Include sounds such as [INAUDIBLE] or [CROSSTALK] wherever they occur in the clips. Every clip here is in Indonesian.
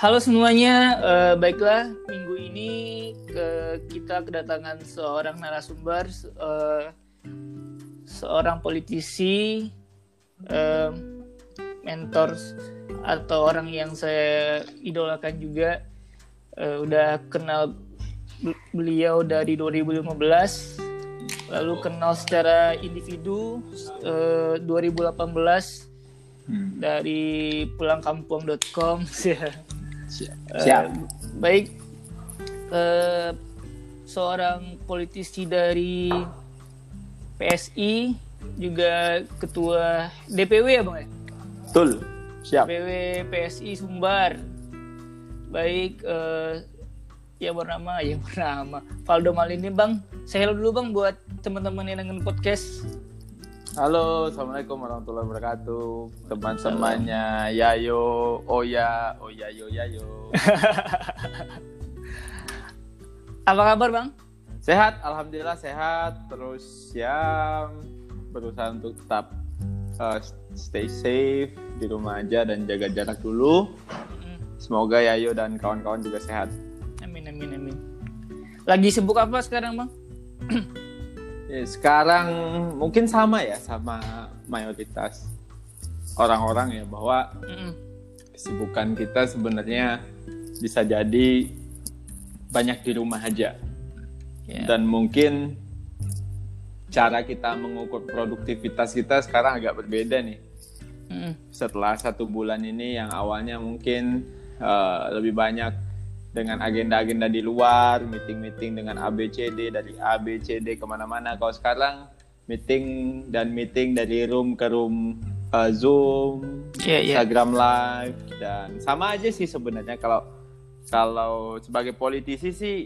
Halo semuanya, uh, baiklah minggu ini ke, kita kedatangan seorang narasumber, uh, seorang politisi, uh, mentor atau orang yang saya idolakan juga. Uh, udah kenal beliau dari 2015, lalu kenal secara individu uh, 2018 hmm. dari pulangkampung.com. Siap. [LAUGHS] Siap. Uh, baik, uh, seorang politisi dari PSI juga ketua DPW ya bang ya? Betul. Siap. DPW PSI Sumbar. Baik, uh, ya bernama ya bernama Valdo Malini bang. Saya dulu bang buat teman-teman yang dengan podcast Halo, assalamualaikum warahmatullahi wabarakatuh, teman-temannya Yayo, Oya, Oyayo, Yayo. [LAUGHS] Apa kabar bang? Sehat, alhamdulillah sehat. Terus ya berusaha untuk tetap uh, stay safe di rumah aja dan jaga jarak dulu. Semoga Yayo dan kawan-kawan juga sehat. Amin, amin, amin. Lagi sibuk apa sekarang bang? [CLEARS THROAT] Ya, sekarang mungkin sama ya sama mayoritas orang-orang ya bahwa mm. kesibukan kita sebenarnya bisa jadi banyak di rumah aja yeah. dan mungkin cara kita mengukur produktivitas kita sekarang agak berbeda nih mm. setelah satu bulan ini yang awalnya mungkin uh, lebih banyak dengan agenda-agenda di luar, meeting-meeting dengan ABCD dari ABCD ke mana-mana. Kalau sekarang meeting dan meeting dari room ke room uh, Zoom, yeah, yeah. Instagram Live dan sama aja sih sebenarnya kalau kalau sebagai politisi sih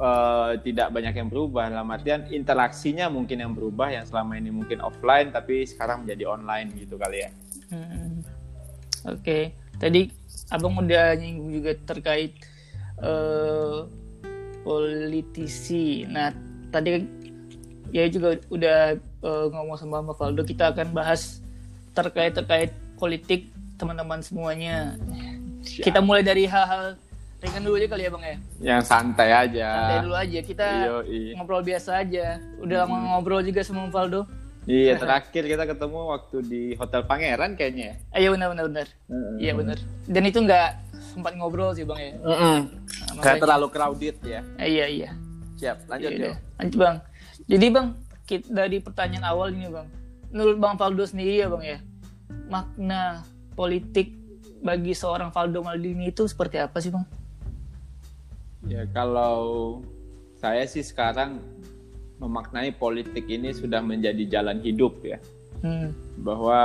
uh, tidak banyak yang berubah. Dalam artian interaksinya mungkin yang berubah yang selama ini mungkin offline tapi sekarang menjadi online gitu kali ya. Hmm. Oke, okay. tadi abang udah nyinggung juga terkait uh, politisi. Nah tadi ya juga udah uh, ngomong sama Mbak Valdo kita akan bahas terkait terkait politik teman-teman semuanya. Siap. Kita mulai dari hal-hal ringan dulu aja kali ya bang ya. Yang santai aja. Santai dulu aja kita Yoi. ngobrol biasa aja. Udah lama hmm. ngobrol juga sama Valdo. Iya, terakhir kita ketemu waktu di Hotel Pangeran kayaknya. Ah, iya benar benar benar. Hmm. Iya benar. Dan itu nggak sempat ngobrol sih bang ya. Mm -mm. Nah, Kayak terlalu crowded ya. Eh, iya iya. Siap, lanjut ya. Lanjut bang. Jadi bang, kita, dari pertanyaan awal ini bang, menurut bang Faldo sendiri ya bang ya, makna politik bagi seorang Faldo Maldini itu seperti apa sih bang? Ya kalau saya sih sekarang memaknai politik ini sudah menjadi jalan hidup ya. Hmm. Bahwa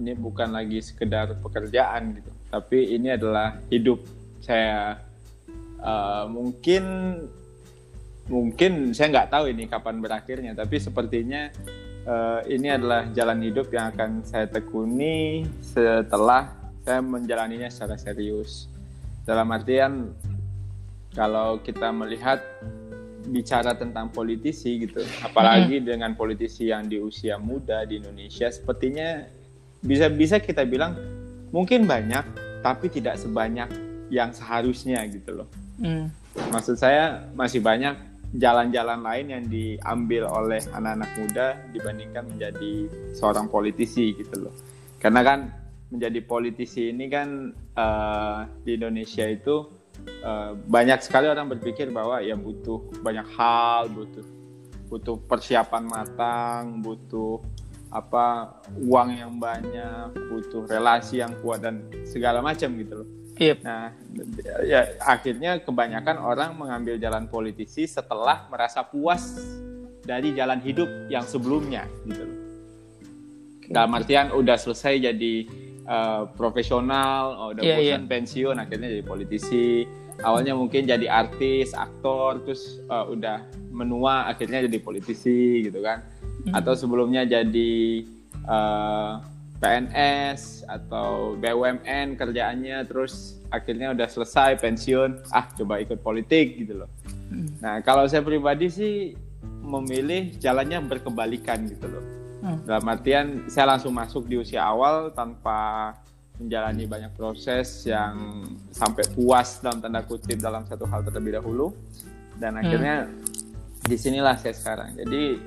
ini bukan lagi sekedar pekerjaan gitu, tapi ini adalah hidup saya. Uh, mungkin mungkin saya nggak tahu ini kapan berakhirnya, tapi sepertinya uh, ini adalah jalan hidup yang akan saya tekuni setelah saya menjalaninya secara serius. Dalam artian kalau kita melihat bicara tentang politisi gitu, apalagi hmm. dengan politisi yang di usia muda di Indonesia, sepertinya bisa bisa kita bilang mungkin banyak, tapi tidak sebanyak yang seharusnya gitu loh. Hmm. Maksud saya masih banyak jalan-jalan lain yang diambil oleh anak-anak muda dibandingkan menjadi seorang politisi gitu loh. Karena kan menjadi politisi ini kan uh, di Indonesia itu uh, banyak sekali orang berpikir bahwa ya butuh banyak hal, butuh butuh persiapan matang, butuh apa uang yang banyak, butuh relasi yang kuat dan segala macam gitu loh. Yep. Nah, ya akhirnya kebanyakan orang mengambil jalan politisi setelah merasa puas dari jalan hidup yang sebelumnya gitu loh. Dalam artian udah selesai jadi uh, profesional, oh, udah yeah, bosan yeah. pensiun, akhirnya jadi politisi. Awalnya mungkin jadi artis, aktor, terus uh, udah menua, akhirnya jadi politisi gitu kan. Mm. Atau sebelumnya jadi uh, eh, PNS atau BUMN kerjaannya, terus akhirnya udah selesai pensiun, ah coba ikut politik gitu loh. Mm. Nah kalau saya pribadi sih memilih jalannya berkebalikan gitu loh Hmm. Dalam artian saya langsung masuk di usia awal tanpa menjalani banyak proses yang sampai puas dalam tanda kutip dalam satu hal terlebih dahulu dan akhirnya hmm. di sinilah saya sekarang jadi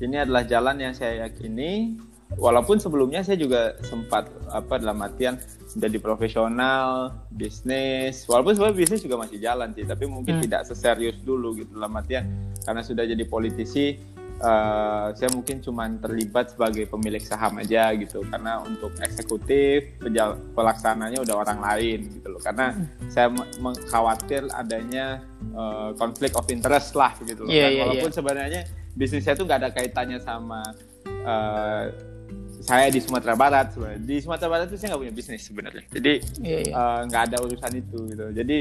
ini adalah jalan yang saya yakini walaupun sebelumnya saya juga sempat apa dalam artian menjadi profesional bisnis walaupun sebenarnya bisnis juga masih jalan sih tapi mungkin hmm. tidak seserius dulu gitu dalam artian karena sudah jadi politisi uh, saya mungkin cuma terlibat sebagai pemilik saham aja gitu karena untuk eksekutif pelaksananya udah orang lain gitu loh karena hmm. saya mengkhawatir adanya uh, konflik of interest lah gitu loh yeah, kan? yeah, walaupun yeah. sebenarnya bisnis saya tuh nggak ada kaitannya sama uh, saya di Sumatera Barat sebenarnya di Sumatera Barat itu saya nggak punya bisnis sebenarnya jadi iya, iya. Uh, nggak ada urusan itu gitu jadi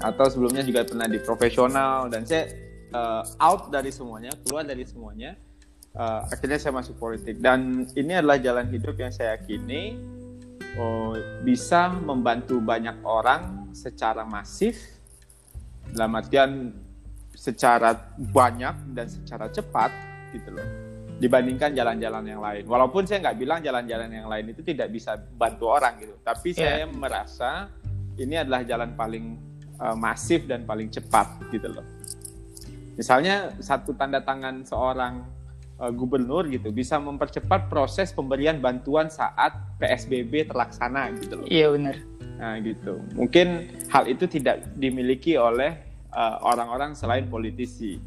atau sebelumnya juga pernah di profesional dan saya uh, out dari semuanya keluar dari semuanya uh, akhirnya saya masuk politik dan ini adalah jalan hidup yang saya yakini oh, bisa membantu banyak orang secara masif dalam artian secara banyak dan secara cepat gitu loh dibandingkan jalan-jalan yang lain. Walaupun saya nggak bilang jalan-jalan yang lain itu tidak bisa bantu orang gitu, tapi yeah. saya merasa ini adalah jalan paling uh, masif dan paling cepat gitu loh. Misalnya satu tanda tangan seorang uh, gubernur gitu bisa mempercepat proses pemberian bantuan saat PSBB terlaksana gitu loh. Iya benar. Nah gitu. Mungkin hal itu tidak dimiliki oleh eh, orang-orang uh, selain politisi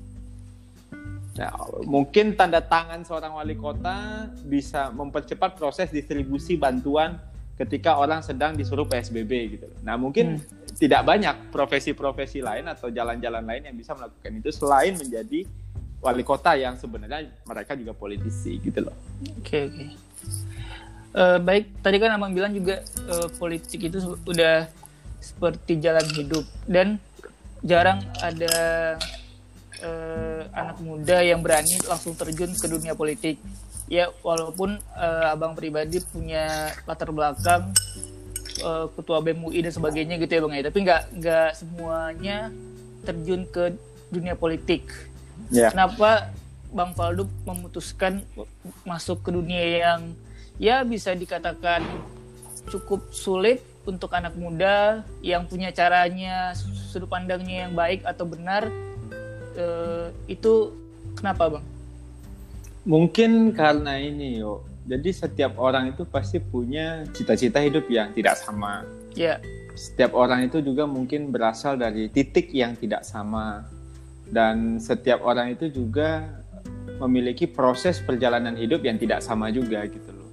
Nah, mungkin tanda tangan seorang wali kota bisa mempercepat proses distribusi bantuan ketika orang sedang disuruh PSBB gitu. Nah, mungkin hmm. Tidak banyak profesi-profesi lain atau jalan-jalan lain yang bisa melakukan itu selain menjadi wali kota yang sebenarnya mereka juga politisi gitu loh. Oke, okay, oke. Okay. Uh, baik, tadi kan Abang bilang juga uh, politik itu sudah seperti jalan hidup dan jarang ada uh, anak muda yang berani langsung terjun ke dunia politik. Ya walaupun uh, abang pribadi punya latar belakang uh, ketua BEM UI dan sebagainya gitu ya bang ya, tapi nggak nggak semuanya terjun ke dunia politik. Yeah. Kenapa Bang Faldo memutuskan masuk ke dunia yang ya bisa dikatakan cukup sulit untuk anak muda yang punya caranya sudut pandangnya yang baik atau benar uh, itu kenapa bang? Mungkin karena ini yo. Jadi setiap orang itu pasti punya cita-cita hidup yang tidak sama. Ya. Yeah. Setiap orang itu juga mungkin berasal dari titik yang tidak sama. Dan setiap orang itu juga memiliki proses perjalanan hidup yang tidak sama juga gitu loh.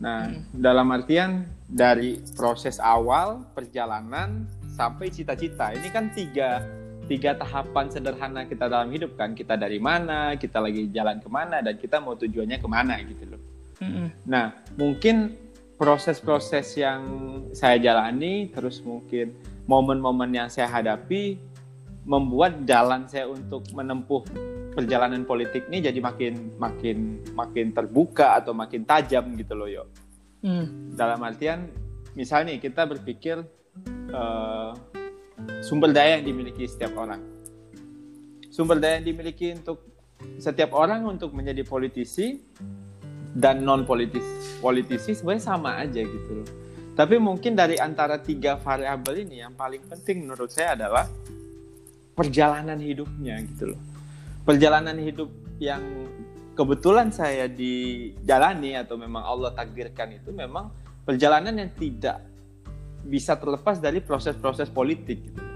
Nah, hmm. dalam artian dari proses awal perjalanan sampai cita-cita ini kan tiga tiga tahapan sederhana kita dalam hidup kan kita dari mana kita lagi jalan ke mana dan kita mau tujuannya ke mana gitu loh mm-hmm. nah mungkin proses-proses yang saya jalani terus mungkin momen-momen yang saya hadapi membuat jalan saya untuk menempuh perjalanan politik ini jadi makin makin makin terbuka atau makin tajam gitu loh yo mm. dalam artian misalnya kita berpikir uh, sumber daya yang dimiliki setiap orang. Sumber daya yang dimiliki untuk setiap orang untuk menjadi politisi dan non politis politisi sebenarnya sama aja gitu loh. Tapi mungkin dari antara tiga variabel ini yang paling penting menurut saya adalah perjalanan hidupnya gitu loh. Perjalanan hidup yang kebetulan saya dijalani atau memang Allah takdirkan itu memang perjalanan yang tidak bisa terlepas dari proses-proses politik gitu.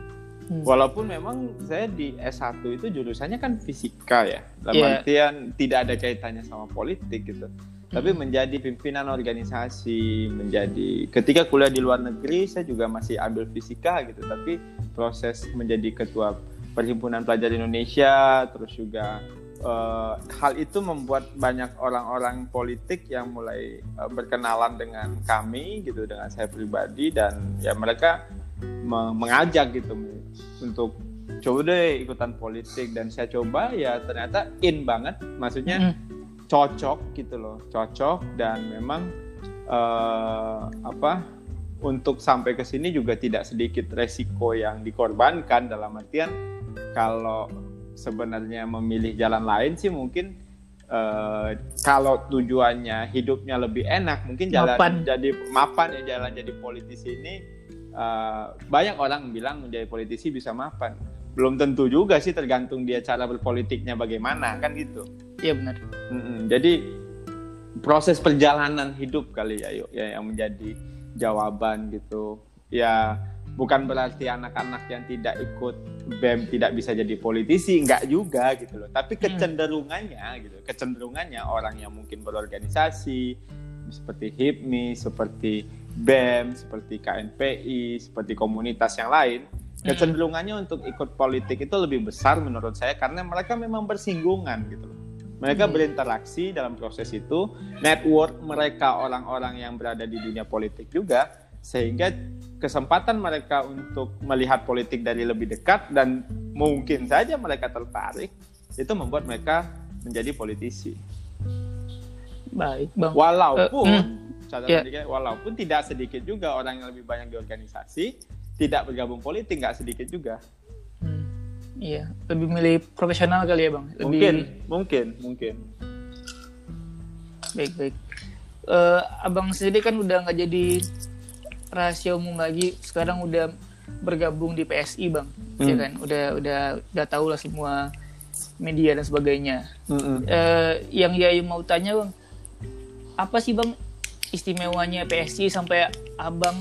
Hmm. Walaupun memang saya di S1 itu jurusannya kan fisika ya. Dalam yeah. artian tidak ada kaitannya sama politik gitu. Hmm. Tapi menjadi pimpinan organisasi, menjadi ketika kuliah di luar negeri saya juga masih ambil fisika gitu, tapi proses menjadi ketua Perhimpunan Pelajar Indonesia terus juga uh, hal itu membuat banyak orang-orang politik yang mulai uh, berkenalan dengan kami gitu dengan saya pribadi dan ya mereka me mengajak gitu untuk coba deh ikutan politik. Dan saya coba ya ternyata in banget. Maksudnya mm cocok gitu loh. Cocok dan memang uh, apa untuk sampai ke sini juga tidak sedikit resiko yang dikorbankan. Dalam artian kalau sebenarnya memilih jalan lain sih mungkin uh, kalau tujuannya hidupnya lebih enak mungkin jalan Mapan. jadi mapan ya jalan jadi politisi ini uh, banyak orang bilang menjadi politisi bisa mapan. Belum tentu juga sih tergantung dia cara berpolitiknya bagaimana kan gitu. Iya benar. Mm-mm. jadi proses perjalanan hidup kali ya yuk ya yang menjadi jawaban gitu. Ya bukan berarti anak-anak yang tidak ikut BEM tidak bisa jadi politisi enggak juga gitu loh. Tapi kecenderungannya gitu kecenderungannya orang yang mungkin berorganisasi seperti HIPMI seperti BEM seperti KNPI seperti komunitas yang lain kecenderungannya untuk ikut politik itu lebih besar menurut saya karena mereka memang bersinggungan gitu loh mereka Hmm. berinteraksi dalam proses itu network mereka orang-orang yang berada di dunia politik juga sehingga kesempatan mereka untuk melihat politik dari lebih dekat dan mungkin saja mereka tertarik itu membuat mereka menjadi politisi Baik, Bang. walaupun Eh, catatan ya. sedikit, walaupun tidak sedikit juga orang yang lebih banyak di organisasi tidak bergabung politik nggak sedikit juga Hmm, Iya, lebih milih profesional kali ya, Bang. Lebih mungkin mungkin mungkin baik baik. Eh, abang sendiri kan udah nggak jadi rahasia umum lagi. Sekarang udah bergabung di PSI, Bang. Ya Hmm. kan? Udah udah udah tahu lah semua media dan sebagainya. Mm-mm. Eh, yang Yayu mau tanya, Bang, apa sih, Bang, istimewanya PSI sampai abang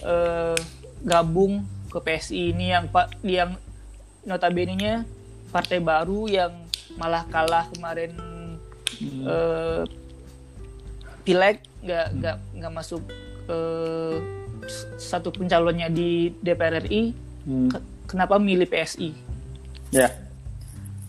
eh, gabung ke PSI ini yang pak yang notabene-nya partai baru yang malah kalah kemarin eh, pileg nggak nggak nggak masuk eh, s- satu pencalonnya di DPR RI Hmm. Ke- kenapa milih PSI Ya,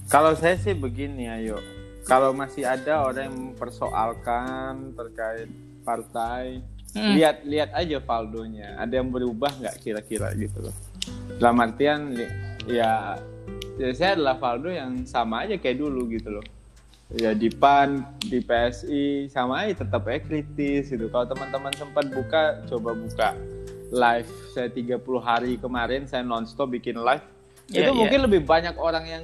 kalau saya sih begini ayo. Kalau masih ada orang yang mempersoalkan terkait partai, Hmm. lihat lihat aja Valdonya. Ada yang berubah nggak kira-kira gitu loh. Dalam artian ya, ya saya adalah Valdo yang sama aja kayak dulu gitu loh. Ya di PAN, di PSI sama aja tetap aja kritis gitu. Kalau teman-teman sempat buka, coba buka live saya 30 hari kemarin saya nonstop bikin live Iya, itu iya. mungkin lebih banyak orang yang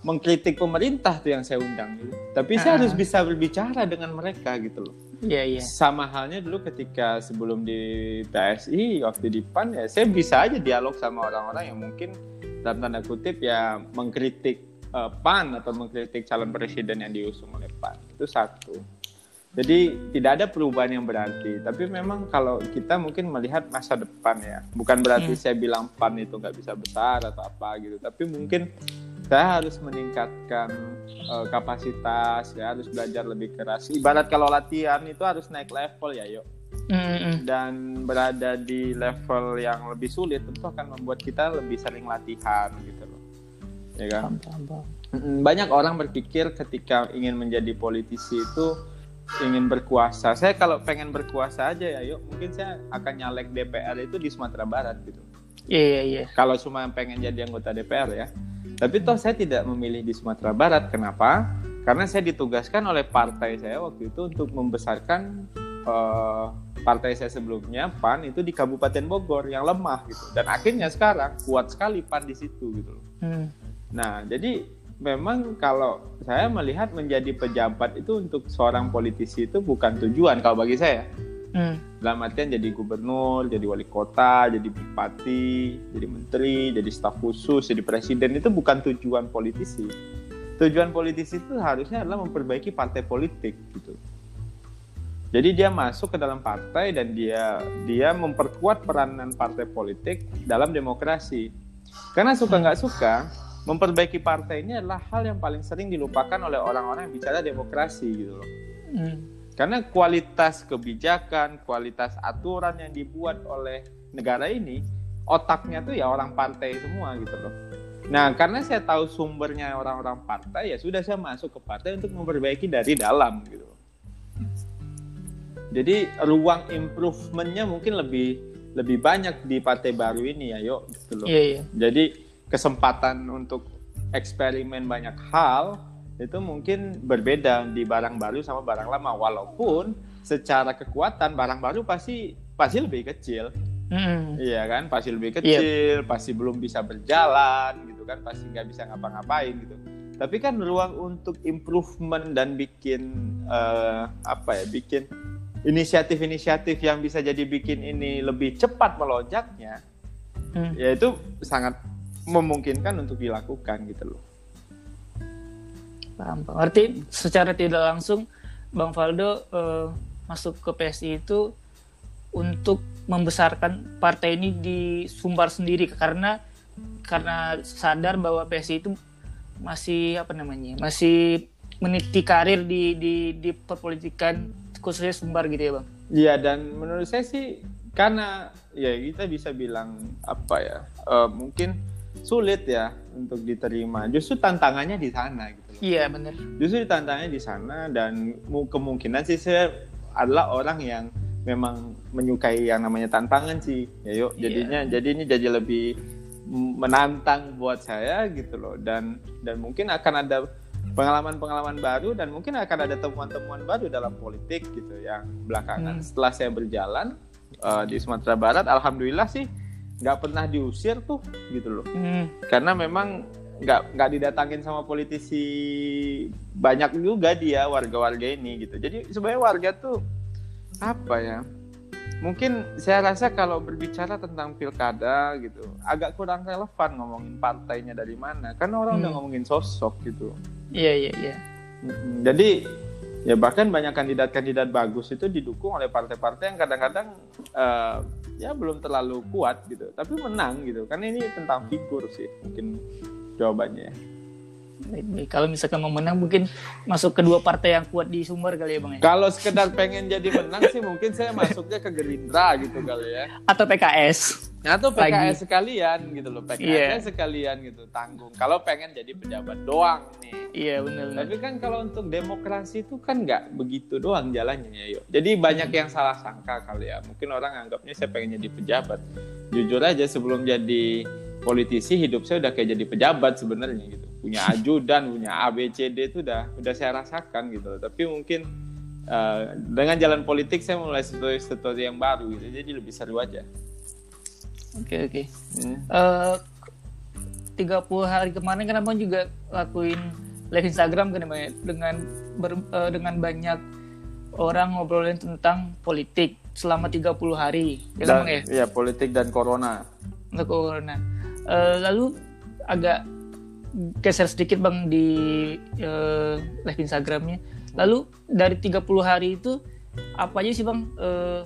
mengkritik pemerintah tuh yang saya undang gitu. Tapi saya Ah. harus bisa berbicara dengan mereka gitu loh. Iya iya Sama halnya dulu ketika sebelum di PSI waktu di PAN ya saya bisa aja dialog sama orang-orang yang mungkin dalam tanda kutip ya mengkritik eh, PAN atau mengkritik calon presiden yang diusung oleh PAN. Itu satu. Jadi tidak ada perubahan yang berarti. Tapi memang kalau kita mungkin melihat masa depan ya, bukan berarti Hmm. saya bilang PAN itu nggak bisa besar atau apa gitu. Tapi mungkin saya harus meningkatkan eh, kapasitas, saya harus belajar lebih keras. Ibarat kalau latihan itu harus naik level ya, yuk. Mm, mm. Dan berada di level yang lebih sulit tentu akan membuat kita lebih sering latihan gitu loh. Ya kan? Paham, paham, paham. Banyak orang berpikir ketika ingin menjadi politisi itu ingin berkuasa. Saya kalau pengen berkuasa aja ya, yuk mungkin saya akan nyalek DPR itu di Sumatera Barat gitu. iya iya iya Kalau cuma pengen jadi anggota DPR ya. Tapi toh saya tidak memilih di Sumatera Barat. Kenapa? Karena saya ditugaskan oleh partai saya waktu itu untuk membesarkan eh, partai saya sebelumnya PAN itu di Kabupaten Bogor yang lemah gitu. Dan akhirnya sekarang kuat sekali PAN di situ gitu. Hmm. Nah, jadi memang kalau saya melihat menjadi pejabat itu untuk seorang politisi itu bukan tujuan kalau bagi saya. Hmm. Dalam artian jadi gubernur, jadi wali kota, jadi bupati, jadi menteri, jadi staf khusus, jadi presiden itu bukan tujuan politisi. Tujuan politisi itu harusnya adalah memperbaiki partai politik gitu. Jadi dia masuk ke dalam partai dan dia dia memperkuat peranan partai politik dalam demokrasi. Karena suka nggak suka, memperbaiki partai ini adalah hal yang paling sering dilupakan oleh orang-orang yang bicara demokrasi gitu loh. Hmm. Karena kualitas kebijakan, kualitas aturan yang dibuat oleh negara ini, otaknya tuh ya orang partai semua gitu loh. Nah, karena saya tahu sumbernya orang-orang partai, ya sudah saya masuk ke partai untuk memperbaiki dari dalam gitu. Jadi ruang improvementnya mungkin lebih lebih banyak di partai baru ini ya, yuk gitu loh. iya iya Jadi kesempatan untuk eksperimen banyak hal itu mungkin berbeda di barang baru sama barang lama. Walaupun secara kekuatan barang baru pasti pasti lebih kecil. Hmm. iya kan? Pasti lebih kecil pasti belum bisa berjalan gitu kan? Pasti nggak bisa ngapa-ngapain gitu. Tapi kan ruang untuk improvement dan bikin uh, apa ya? Bikin inisiatif-inisiatif yang bisa jadi bikin ini lebih cepat melonjaknya hmm. ya itu sangat memungkinkan untuk dilakukan gitu loh paham paham arti secara tidak langsung bang Faldo uh, masuk ke PSI itu untuk membesarkan partai ini di Sumbar sendiri karena karena sadar bahwa PSI itu masih apa namanya masih meniti karir di di di perpolitikan khususnya Sumbar gitu ya bang? Iya dan menurut saya sih karena ya kita bisa bilang apa ya uh, mungkin sulit ya untuk diterima. Justru tantangannya di sana gitu. Iya benar. Justru tantangannya di sana dan kemungkinan sih saya adalah orang yang memang menyukai yang namanya tantangan sih. Ya yuk iya. jadinya yeah. jadi ini jadi lebih menantang buat saya gitu loh dan dan mungkin akan ada pengalaman-pengalaman baru dan mungkin akan ada temuan-temuan baru dalam politik gitu yang belakangan hmm. setelah saya berjalan uh, di Sumatera Barat alhamdulillah sih nggak pernah diusir tuh gitu loh. Hmm. karena memang nggak nggak didatangin sama politisi banyak juga dia warga-warga ini gitu. Jadi sebenarnya warga tuh apa ya? Mungkin saya rasa kalau berbicara tentang pilkada gitu agak kurang relevan ngomongin partainya dari mana. Karena orang hmm. udah ngomongin sosok gitu. Iya iya iya. Jadi ya bahkan banyak kandidat-kandidat bagus itu didukung oleh partai-partai yang kadang-kadang uh, ya belum terlalu kuat gitu tapi menang gitu karena ini tentang figur sih mungkin jawabannya Baik, Kalau misalkan mau menang mungkin masuk kedua partai yang kuat di sumber kali ya bang ya. Kalau sekedar pengen jadi menang sih mungkin saya masuknya ke Gerindra gitu kali ya. Atau PKS. Atau PKS Lagi. sekalian gitu loh. PKS yeah. sekalian gitu tanggung. Kalau pengen jadi pejabat doang nih. Iya benar. Tapi kan kalau untuk demokrasi itu kan nggak begitu doang jalannya ya yuk. Jadi banyak yang salah sangka kali ya. Mungkin orang anggapnya saya pengen jadi pejabat. Jujur aja sebelum jadi politisi hidup saya udah kayak jadi pejabat sebenarnya gitu punya ajudan punya A B C D itu udah udah saya rasakan gitu tapi mungkin uh, dengan jalan politik saya mulai sesuatu sesuatu yang baru gitu jadi lebih seru aja oke okay, oke okay. hmm. uh, 30 hari kemarin kan abang juga lakuin live Instagram kan ya, dengan ber, uh, dengan banyak orang ngobrolin tentang politik selama 30 hari ya kan, dan, ya? Iya, politik dan corona. Untuk corona. Uh, lalu agak geser sedikit bang di uh, live Instagramnya. Lalu dari 30 hari itu apa aja sih bang uh,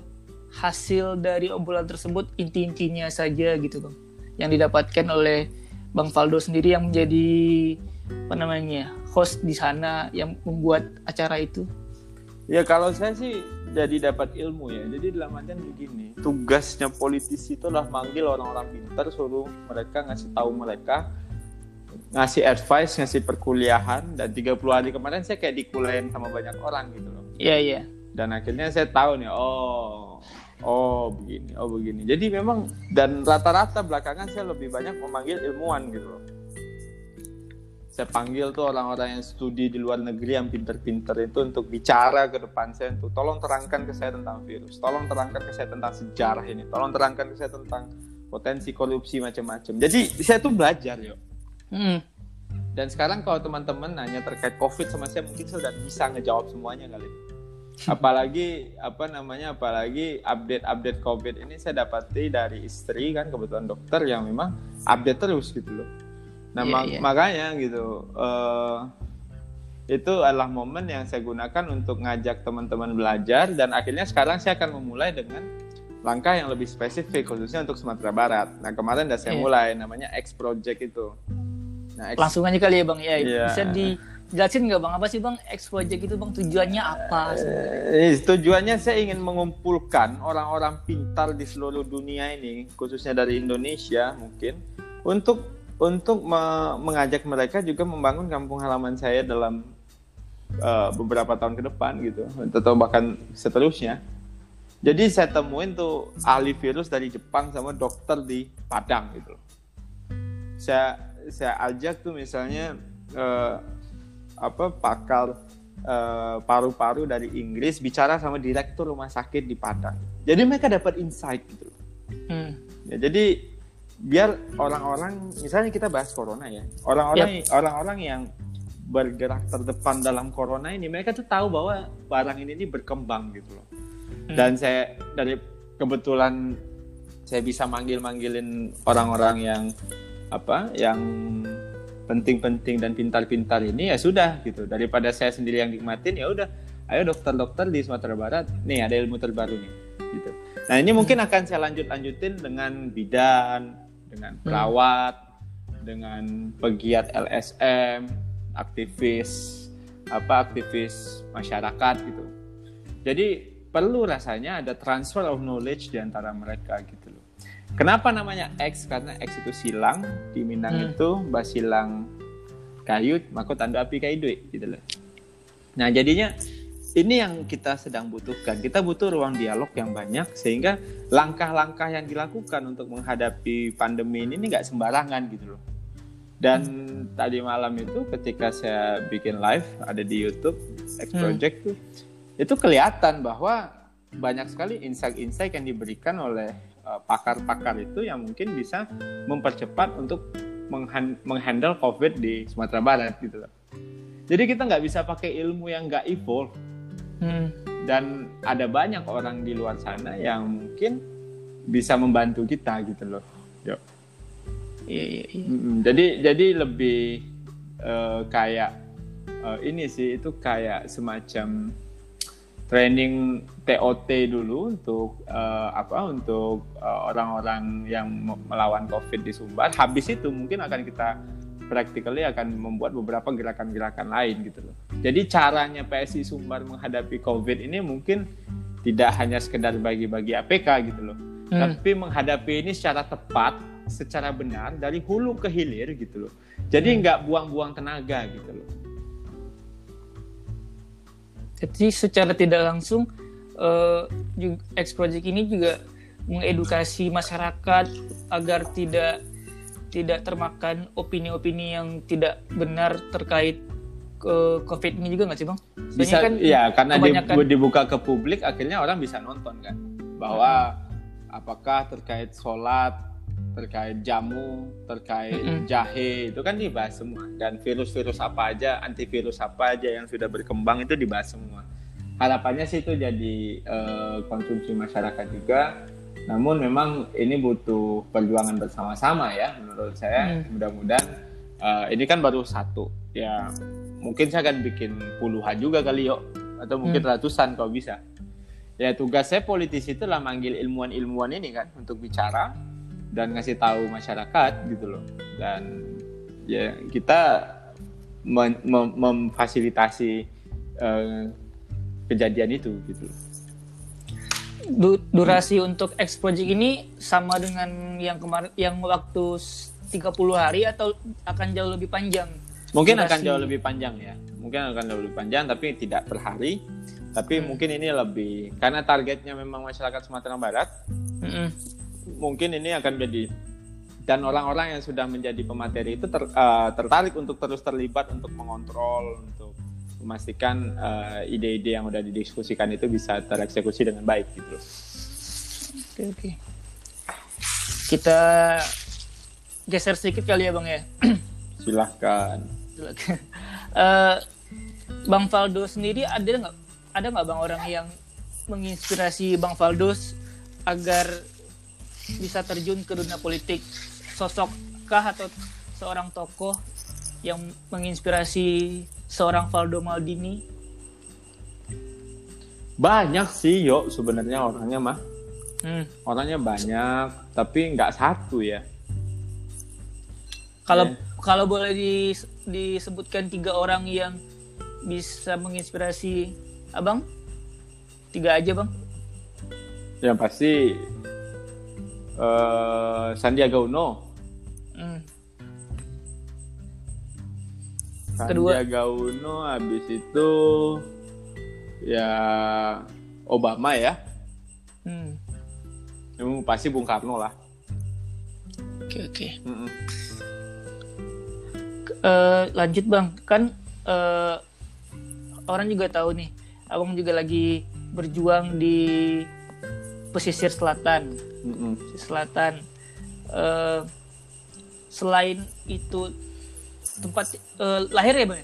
hasil dari obrolan tersebut inti-intinya saja gitu bang yang didapatkan oleh bang Faldo sendiri yang menjadi apa namanya host di sana yang membuat acara itu. Ya kalau saya sih jadi dapat ilmu ya. Jadi dalam artian begini, tugasnya politisi itu adalah manggil orang-orang pintar, suruh mereka ngasih tahu mereka ngasih advice, ngasih perkuliahan dan 30 hari kemarin saya kayak dikuliahin sama banyak orang gitu loh. Iya, yeah, iya. Yeah. Dan akhirnya saya tahu nih, oh oh begini, oh begini. Jadi memang dan rata-rata belakangan saya lebih banyak memanggil ilmuwan gitu loh. Saya panggil tuh orang-orang yang studi di luar negeri yang pinter-pinter itu untuk bicara ke depan saya untuk tolong terangkan ke saya tentang virus, tolong terangkan ke saya tentang sejarah ini, tolong terangkan ke saya tentang potensi korupsi macam-macam. Jadi saya tuh belajar yuk Hmm. Dan sekarang kalau teman-teman nanya terkait COVID sama saya mungkin saya sudah bisa ngejawab semuanya kali. Apalagi apa namanya apalagi update-update COVID ini saya dapati dari istri kan kebetulan dokter yang memang update terus gitu loh. Nah yeah, mak yeah. makanya gitu uh, itu adalah momen yang saya gunakan untuk ngajak teman-teman belajar dan akhirnya sekarang saya akan memulai dengan langkah yang lebih spesifik khususnya untuk Sumatera Barat. Nah kemarin udah saya yeah. mulai namanya X Project itu. Nah, Langsung aja kali ya bang ya yeah. bisa dijelasin nggak bang apa sih bang X Project itu bang tujuannya apa? Eh, tujuannya saya ingin mengumpulkan orang-orang pintar di seluruh dunia ini khususnya dari Indonesia mungkin untuk untuk me mengajak mereka juga membangun kampung halaman saya dalam uh, beberapa tahun ke depan gitu atau bahkan seterusnya. Jadi saya temuin tuh ahli virus dari Jepang sama dokter di Padang gitu. Saya saya ajak tuh misalnya uh, apa pakar paru paru-paru dari Inggris bicara sama direktur rumah sakit di Padang. Jadi mereka dapat insight gitu. Hmm. Ya, jadi biar orang-orang misalnya kita bahas corona ya. Orang-orang ya. orang-orang yang bergerak terdepan dalam corona ini mereka tuh tahu bahwa barang ini, ini berkembang gitu loh. Dan saya dari kebetulan saya bisa manggil-manggilin orang-orang yang apa yang penting-penting dan pintar-pintar ini ya sudah gitu. Daripada saya sendiri yang nikmatin ya udah ayo dokter-dokter di Sumatera Barat nih ada ilmu terbaru nih gitu. Nah ini mungkin akan saya lanjut-lanjutin dengan bidan dengan perawat dengan pegiat LSM aktivis apa aktivis masyarakat gitu jadi perlu rasanya ada transfer of knowledge di antara mereka gitu loh. Kenapa namanya X? Karena X itu silang, di Minang hmm. itu basilang kayu, maka tanda api kayu duit gitu loh. Nah jadinya ini yang kita sedang butuhkan. Kita butuh ruang dialog yang banyak sehingga langkah-langkah yang dilakukan untuk menghadapi pandemi ini nggak sembarangan gitu loh. Dan hmm. tadi malam itu ketika saya bikin live ada di YouTube X hmm. Project hmm. tuh itu kelihatan bahwa banyak sekali insight-insight yang diberikan oleh uh, pakar-pakar uh, itu yang mungkin bisa mempercepat untuk menghandle COVID di Sumatera Barat gitu loh. Jadi kita nggak bisa pakai ilmu yang nggak evolve. Hmm. Dan ada banyak orang di luar sana yang mungkin bisa membantu kita gitu loh. Iya, iya, iya. Jadi jadi lebih uh, kayak uh, ini sih itu kayak semacam training TOT dulu untuk uh, apa untuk orang-orang uh, yang melawan COVID di Sumbar. Habis itu mungkin akan kita practically akan membuat beberapa gerakan-gerakan lain gitu loh. Jadi caranya PSI Sumbar menghadapi COVID ini mungkin tidak hanya sekedar bagi-bagi APK gitu loh. Hmm. Tapi menghadapi ini secara tepat, secara benar dari hulu ke hilir gitu loh. Jadi hmm. nggak buang-buang tenaga gitu loh. Jadi secara tidak langsung uh, X Project ini juga mengedukasi masyarakat agar tidak tidak termakan opini-opini yang tidak benar terkait ke COVID ini juga nggak sih bang? Soalnya bisa, kan ya karena kebanyakan... dibuka ke publik akhirnya orang bisa nonton kan bahwa hmm. apakah terkait sholat terkait jamu, terkait mm -hmm. jahe itu kan dibahas semua dan virus-virus apa aja, antivirus apa aja yang sudah berkembang itu dibahas semua. Harapannya sih itu jadi uh, konsumsi masyarakat juga. Namun memang ini butuh perjuangan bersama-sama ya menurut saya. Mm. Mudah-mudahan uh, ini kan baru satu ya mungkin saya akan bikin puluhan juga kali yuk atau mungkin mm. ratusan kalau bisa. Ya tugas saya politisi itu lah manggil ilmuwan-ilmuwan ini kan untuk bicara dan ngasih tahu masyarakat gitu loh dan ya kita mem mem memfasilitasi uh, kejadian itu gitu Du durasi hmm. untuk X project ini sama dengan yang kemarin yang waktu 30 hari atau akan jauh lebih panjang mungkin durasi. akan jauh lebih panjang ya mungkin akan jauh lebih panjang tapi tidak per hari tapi hmm. mungkin ini lebih karena targetnya memang masyarakat Sumatera Barat hmm mungkin ini akan jadi dan orang-orang yang sudah menjadi pemateri itu ter, uh, tertarik untuk terus terlibat untuk mengontrol untuk memastikan eh, ide-ide yang sudah didiskusikan itu bisa tereksekusi dengan baik gitu. Oke oke. Kita geser sedikit kali ya bang ya. [CLEARS THROAT] Silahkan. Silahkan. Uh, bang Faldo sendiri ada nggak ada nggak bang orang yang menginspirasi bang Faldos agar bisa terjun ke dunia politik sosokkah atau seorang tokoh yang menginspirasi seorang Valdo Maldini banyak sih yuk sebenarnya orangnya mah hmm. orangnya banyak tapi nggak satu ya kalau yeah. kalau boleh di, disebutkan tiga orang yang bisa menginspirasi abang tiga aja bang yang pasti uh, Sandiaga Uno. Sandiaga Uno habis itu ya Obama ya. Hmm. Yang pasti Bung Karno lah. Oke oke. Mm -mm. Uh, lanjut bang, kan uh, orang juga tahu nih, abang juga lagi berjuang di pesisir selatan mm-hmm. selatan uh, selain itu tempat uh, lahir ya bang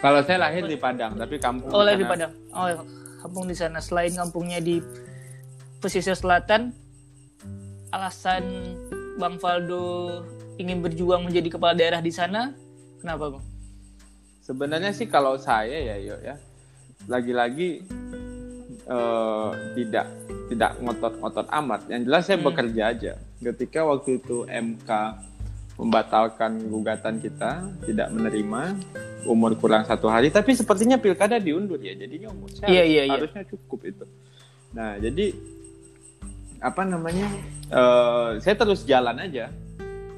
Kalau saya lahir di Padang, tapi kampung Oh, lahir di Padang. Oh, kampung di sana. Selain kampungnya di pesisir selatan, alasan Bang Faldo ingin berjuang menjadi kepala daerah di sana, kenapa, Bang? Sebenarnya sih kalau saya ya, yuk ya, lagi-lagi eh, tidak tidak ngotot-ngotot amat. Yang jelas saya Hmm. bekerja aja. Ketika waktu itu MK membatalkan gugatan kita, tidak menerima umur kurang satu hari, tapi sepertinya pilkada diundur ya, jadinya umur saya harus- iya, iya. harusnya cukup itu. Nah, jadi apa namanya? eh, saya terus jalan aja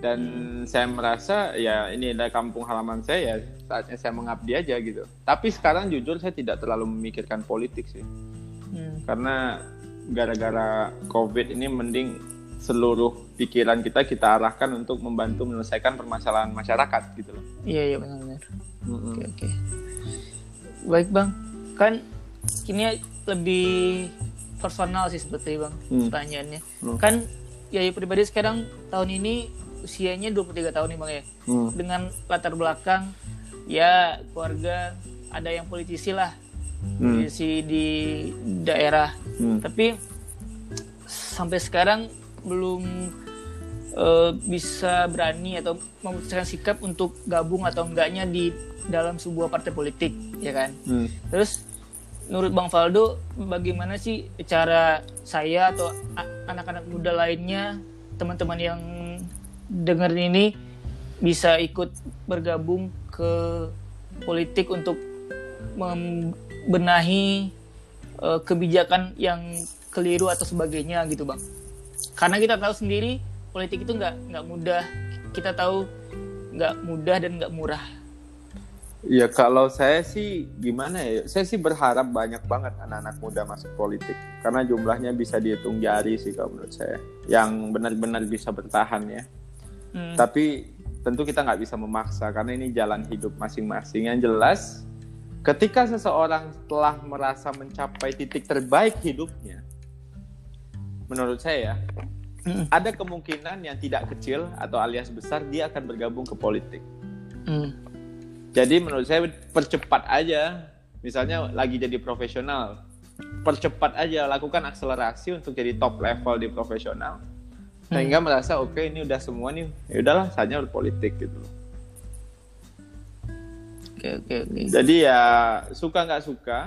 dan Hmm. saya merasa ya ini adalah kampung halaman saya ya saatnya saya mengabdi aja gitu. Tapi sekarang jujur saya tidak terlalu memikirkan politik sih Hmm. karena gara-gara COVID ini mending seluruh pikiran kita kita arahkan untuk membantu menyelesaikan permasalahan masyarakat gitu loh. Iya, iya benar-benar. Mm-mm. Oke, oke. Baik, Bang. Kan ini lebih personal sih seperti Bang Hmm. pertanyaannya. Hmm. Kan ya pribadi sekarang tahun ini usianya 23 tahun nih Bang ya. Hmm. Dengan latar belakang ya keluarga ada yang politisi lah. Hmm. Politisi di daerah. Hmm. Tapi sampai sekarang belum eh, bisa berani atau memutuskan sikap untuk gabung atau enggaknya di dalam sebuah partai politik, ya kan? Hmm. Terus menurut Bang Faldo, bagaimana sih cara saya atau anak-anak muda lainnya, teman-teman yang dengerin ini bisa ikut bergabung ke politik untuk membenahi eh, kebijakan yang keliru atau sebagainya gitu bang karena kita tahu sendiri politik itu nggak nggak mudah kita tahu nggak mudah dan nggak murah Ya kalau saya sih gimana ya? Saya sih berharap banyak banget anak-anak muda masuk politik karena jumlahnya bisa dihitung jari sih kalau menurut saya. Yang benar-benar bisa bertahan ya. Hmm, Tapi tentu kita nggak bisa memaksa karena ini jalan hidup masing-masing. Yang jelas, ketika seseorang telah merasa mencapai titik terbaik hidupnya, menurut saya ya, hmm, ada kemungkinan yang tidak kecil atau alias besar dia akan bergabung ke politik. hmm, Jadi menurut saya percepat aja. Misalnya lagi jadi profesional, percepat aja, lakukan akselerasi untuk jadi top level di profesional. Sehingga merasa oke ini udah semua nih, ya udahlah saatnya berpolitik gitu. oke oke oke Jadi ya suka nggak suka,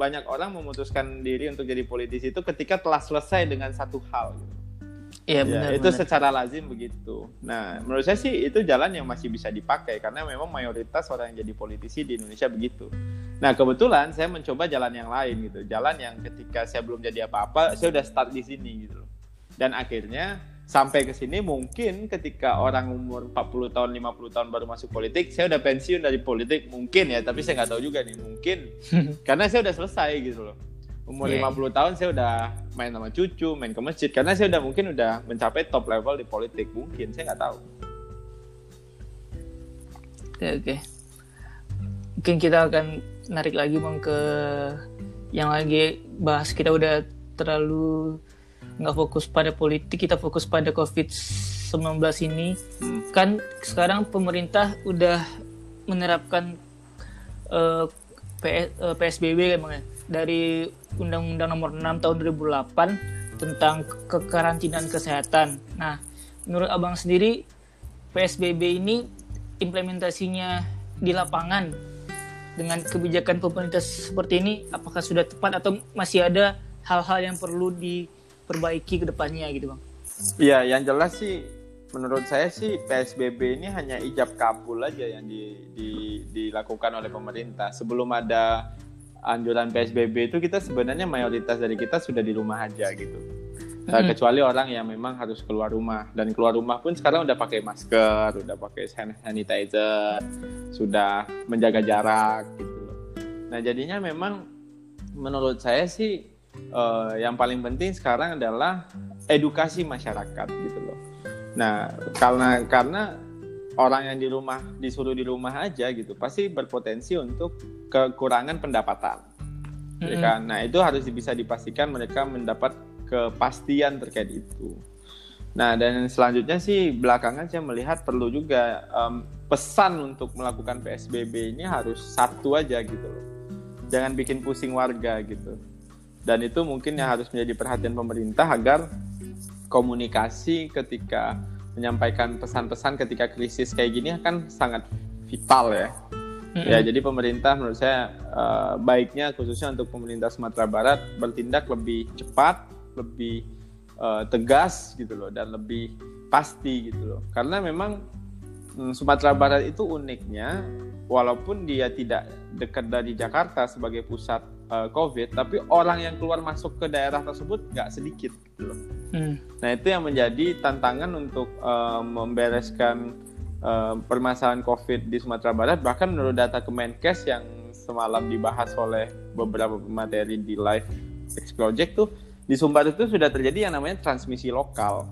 banyak orang memutuskan diri untuk jadi politisi itu ketika telah selesai dengan satu hal. Gitu. iya Ya, benar itu benar. secara lazim begitu. Nah, menurut saya sih itu jalan yang masih bisa dipakai karena memang mayoritas orang yang jadi politisi di Indonesia begitu. Nah, kebetulan saya mencoba jalan yang lain gitu. Jalan yang ketika saya belum jadi apa-apa, saya udah start di sini gitu loh. Dan akhirnya sampai ke sini mungkin ketika orang umur 40 tahun, 50 tahun baru masuk politik, saya udah pensiun dari politik mungkin ya, tapi saya nggak tahu juga nih, mungkin [LAUGHS] karena saya udah selesai gitu loh. Umur Iya. 50 tahun saya udah main sama cucu, main ke masjid karena saya udah mungkin udah mencapai top level di politik mungkin, saya nggak tahu. Oke oke. Mungkin kita akan narik lagi bang ke yang lagi bahas kita udah terlalu nggak fokus pada politik, kita fokus pada COVID-19 ini. Hmm. Kan sekarang pemerintah udah menerapkan eh, PS, eh, PSBB kan bang ya? dari Undang-Undang Nomor 6 Tahun 2008 tentang kekarantinaan kesehatan. Nah, menurut abang sendiri PSBB ini implementasinya di lapangan dengan kebijakan pemerintah seperti ini apakah sudah tepat atau masih ada hal-hal yang perlu diperbaiki ke depannya gitu bang? Iya, yang jelas sih menurut saya sih PSBB ini hanya ijab kabul aja yang di, di- dilakukan oleh pemerintah. Sebelum ada anjuran PSBB itu kita sebenarnya mayoritas dari kita sudah di rumah aja gitu. Nah, Mm-mm. kecuali orang yang memang harus keluar rumah dan keluar rumah pun sekarang udah pakai masker, udah pakai hand sanitizer, sudah menjaga jarak gitu. Nah, jadinya memang menurut saya sih eh, yang paling penting sekarang adalah edukasi masyarakat gitu loh. Nah, karena karena orang yang di rumah disuruh di rumah aja gitu, pasti berpotensi untuk kekurangan pendapatan. Mm-mm. kan? Nah, itu harus bisa dipastikan mereka mendapat kepastian terkait itu. Nah, dan selanjutnya sih belakangan saya melihat perlu juga um, pesan untuk melakukan PSBB ini harus satu aja gitu loh. Jangan bikin pusing warga gitu. Dan itu mungkin yang harus menjadi perhatian pemerintah agar komunikasi ketika menyampaikan pesan-pesan ketika krisis kayak gini kan sangat vital ya. Mm-hmm. Ya, jadi pemerintah menurut saya uh, baiknya khususnya untuk pemerintah Sumatera Barat bertindak lebih cepat, lebih uh, tegas gitu loh dan lebih pasti gitu loh karena memang um, Sumatera Barat itu uniknya walaupun dia tidak dekat dari Jakarta sebagai pusat uh, COVID tapi orang yang keluar masuk ke daerah tersebut nggak sedikit gitu loh hmm. nah itu yang menjadi tantangan untuk uh, membereskan uh, permasalahan COVID di Sumatera Barat bahkan menurut data Kemenkes yang semalam dibahas oleh beberapa materi di live X Project tuh di Sumbar itu sudah terjadi yang namanya transmisi lokal.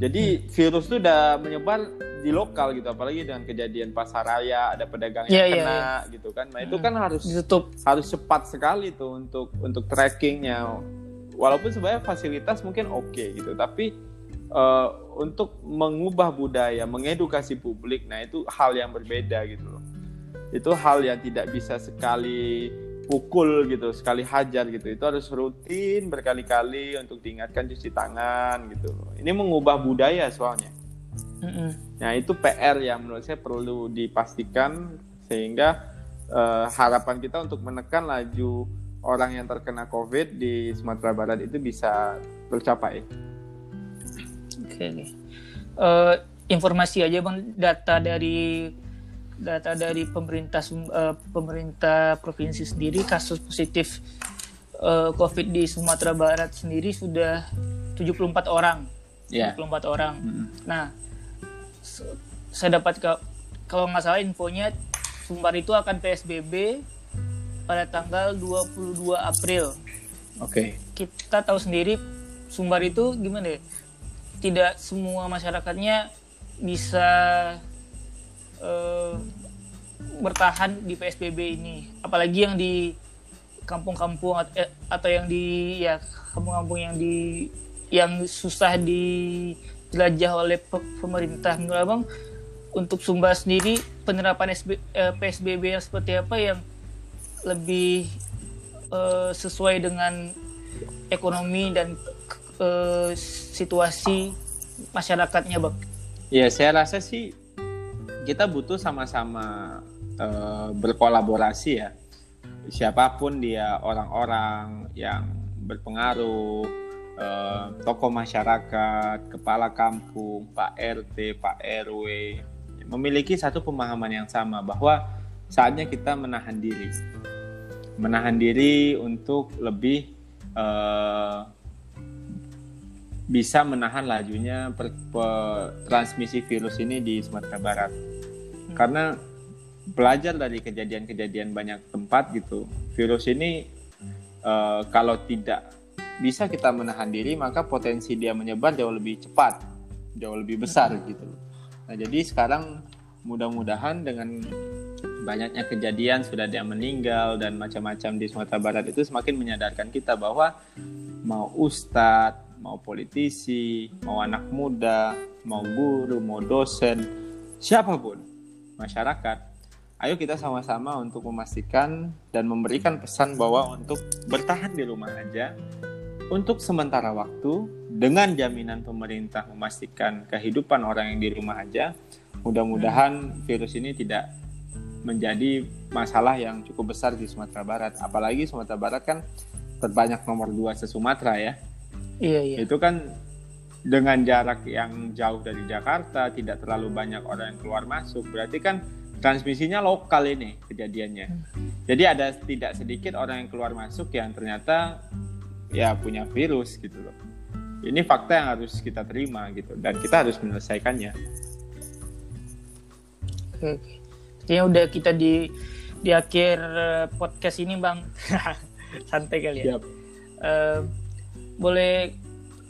Jadi hmm. virus itu udah menyebar di lokal gitu, apalagi dengan kejadian pasar raya ada pedagang yang yeah, iya, kena yeah, yeah. gitu kan. Nah itu hmm. kan harus Ditutup. harus cepat sekali tuh untuk untuk trackingnya. Walaupun sebenarnya fasilitas mungkin oke okay, gitu, tapi uh, untuk mengubah budaya, mengedukasi publik, nah itu hal yang berbeda gitu loh. Itu hal yang tidak bisa sekali pukul gitu sekali hajar gitu itu harus rutin berkali-kali untuk diingatkan cuci tangan gitu ini mengubah budaya soalnya mm-hmm. nah itu PR yang menurut saya perlu dipastikan sehingga uh, harapan kita untuk menekan laju orang yang terkena COVID di Sumatera Barat itu bisa tercapai. Oke, okay. uh, eh, informasi aja bang data dari data dari pemerintah uh, pemerintah provinsi sendiri kasus positif uh, COVID di Sumatera Barat sendiri sudah 74 orang. Yeah. 74 orang. Mm -hmm. Nah, saya dapat ke, kalau nggak salah infonya Sumbar itu akan PSBB pada tanggal 22 April. Oke. Okay. Kita tahu sendiri Sumbar itu gimana ya? Tidak semua masyarakatnya bisa uh, bertahan di PSBB ini apalagi yang di kampung-kampung eh, atau yang di ya kampung-kampung yang di yang susah dijelajah oleh pemerintah menurut abang untuk Sumba sendiri penerapan SB, eh, PSBB yang seperti apa yang lebih eh, sesuai dengan ekonomi dan eh, situasi masyarakatnya bang? Ya saya rasa sih kita butuh sama-sama uh, berkolaborasi ya siapa pun dia orang-orang yang berpengaruh uh, tokoh masyarakat kepala kampung pak rt pak rw memiliki satu pemahaman yang sama bahwa saatnya kita menahan diri. Menahan diri untuk lebih uh, bisa menahan lajunya per, per, transmisi virus ini di Sumatera Barat. Karena belajar dari kejadian-kejadian banyak tempat gitu virus ini uh, kalau tidak bisa kita menahan diri maka potensi dia menyebar jauh lebih cepat jauh lebih besar gitu. Nah jadi sekarang mudah-mudahan dengan banyaknya kejadian sudah dia meninggal dan macam-macam di Sumatera Barat itu semakin menyadarkan kita bahwa mau ustadz, mau politisi, mau anak muda, mau guru, mau dosen, siapa pun masyarakat, ayo kita sama-sama untuk memastikan dan memberikan pesan bahwa untuk bertahan di rumah aja untuk sementara waktu dengan jaminan pemerintah memastikan kehidupan orang yang di rumah aja, mudah-mudahan virus ini tidak menjadi masalah yang cukup besar di Sumatera Barat. Apalagi Sumatera Barat kan terbanyak nomor dua se Sumatera ya. Iya iya. Itu kan dengan jarak yang jauh dari Jakarta, tidak terlalu banyak orang yang keluar masuk, berarti kan transmisinya lokal ini kejadiannya. Jadi ada tidak sedikit orang yang keluar masuk yang ternyata ya punya virus gitu loh. Ini fakta yang harus kita terima gitu dan kita harus menyelesaikannya. Oke. Jadi udah kita di di akhir eh, podcast ini bang [LAUGHS] santai kali ya. Yep. Uh, boleh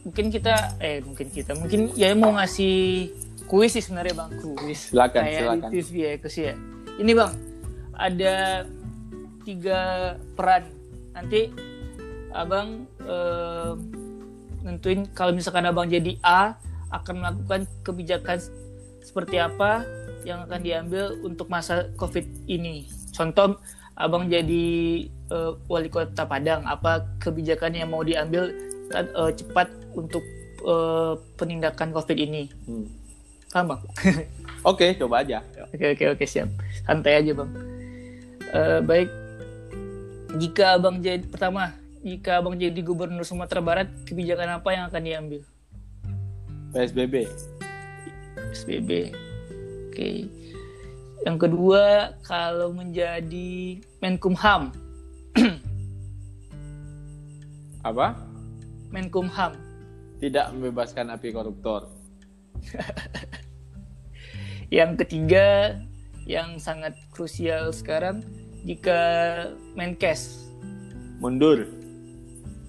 mungkin kita eh mungkin kita mungkin ya mau ngasih kuis sih sebenarnya bang kuis silakan kayak silakan di TV ya ya ini bang ada tiga peran nanti abang eh, nentuin kalau misalkan abang jadi A akan melakukan kebijakan seperti apa yang akan diambil untuk masa COVID ini. Contoh, abang jadi uh, wali kota Padang, apa kebijakan yang mau diambil uh, cepat untuk uh, penindakan COVID ini? Hmm. Paham bang? [LAUGHS] Oke, coba aja. Oke oke oke siap. Santai aja bang. Uh, baik. Jika abang jadi pertama, jika abang jadi gubernur Sumatera Barat, kebijakan apa yang akan diambil? PSBB. PSBB. Oke. Yang kedua, kalau menjadi Menkumham. [CLEARS THROAT] apa? Menkumham. Tidak membebaskan api koruptor. [LAUGHS] Yang ketiga, yang sangat krusial sekarang, jika Menkes mundur.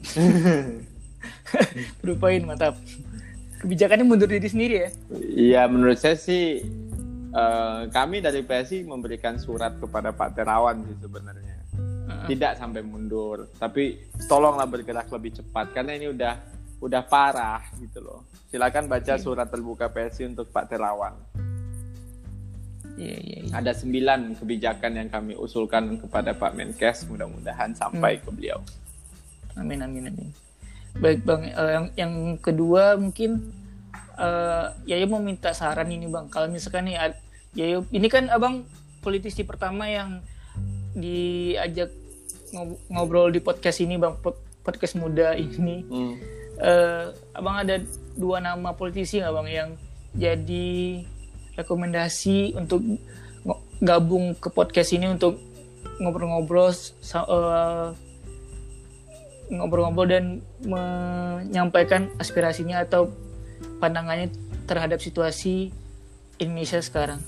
[LAUGHS] Berupain mantap. Kebijakannya mundur diri sendiri ya? Iya, menurut saya sih uh, kami dari PSI memberikan surat kepada Pak Terawan sih sebenarnya. Uh-huh. Tidak sampai mundur, tapi tolonglah bergerak lebih cepat karena ini udah udah parah gitu loh. Silakan baca iya. surat terbuka PSI untuk Pak Terawan. Yeah, yeah, yeah. Ada sembilan kebijakan yang kami usulkan kepada Pak Menkes, mudah-mudahan sampai hmm. ke beliau. Amin amin amin. Baik bang, uh, yang yang kedua mungkin uh, ya mau minta saran ini bang. Kalau misalkan nih, ya ini kan abang politisi pertama yang diajak ngobrol di podcast ini bang, podcast muda ini. Hmm. Uh, abang ada dua nama politisi nggak bang yang jadi rekomendasi untuk gabung ke podcast ini untuk ngobrol-ngobrol uh, ngobrol-ngobrol dan menyampaikan aspirasinya atau pandangannya terhadap situasi Indonesia sekarang.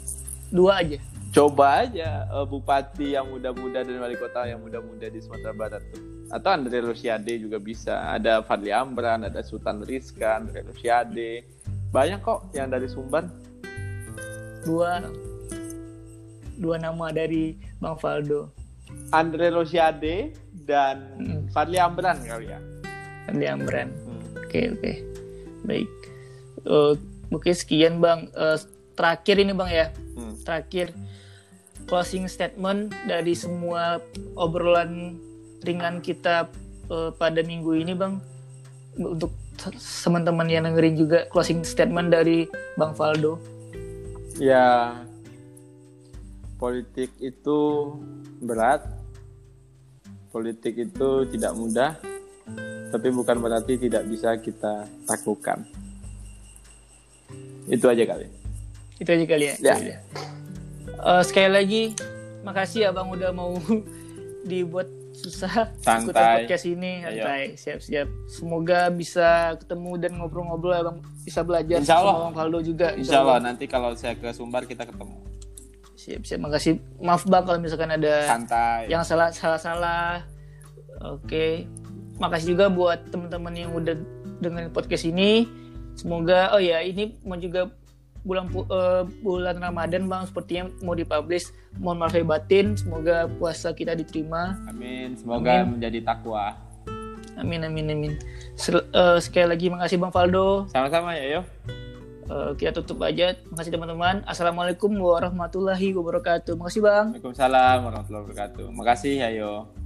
Dua aja. Coba aja uh, bupati yang muda-muda dan wali kota yang muda-muda di Sumatera Barat tuh. Atau Andre Rosiade juga bisa. Ada Fadli Amran, ada Sultan Rizka, Andre Rosiade. Banyak kok yang dari Sumbar dua dua nama dari Bang Faldo. Andre Rosiade dan hmm. Fadli Amran kali ya. Fadli Amran. Oke hmm. oke. Okay, okay. Baik. Uh, Oke sekian Bang. Uh, terakhir ini Bang ya. Hmm. Terakhir closing statement dari semua obrolan ringan kita uh, pada minggu ini Bang. Untuk teman-teman yang dengerin juga closing statement dari Bang Faldo ya politik itu berat politik itu tidak mudah tapi bukan berarti tidak bisa kita taklukkan itu aja kali. Itu aja kali ya, ya. Uh, sekali lagi makasih ya bang udah mau [LAUGHS] dibuat susah santai. podcast ini. Santai. Siap-siap. Semoga bisa ketemu dan ngobrol-ngobrol bang. Bisa belajar Insya Allah. sama Bang Faldo juga. Insya, Insya Allah. Allah. Nanti kalau saya ke Sumbar kita ketemu siap-siap makasih. Maaf bang kalau misalkan ada santai. yang salah salah salah oke. Makasih juga buat teman-teman yang udah dengerin podcast ini. Semoga oh ya ini mau juga bulan uh, bulan Ramadan bang sepertinya mau dipublish. Mohon maaf batin. Semoga puasa kita diterima. Amin. Semoga amin. menjadi takwa. Amin amin amin. Sel uh, sekali lagi makasih bang Faldo. Sama-sama ya yo uh, kita tutup aja. Makasih teman-teman. Assalamualaikum warahmatullahi wabarakatuh. Makasih bang. Waalaikumsalam warahmatullahi wabarakatuh. Makasih ya yo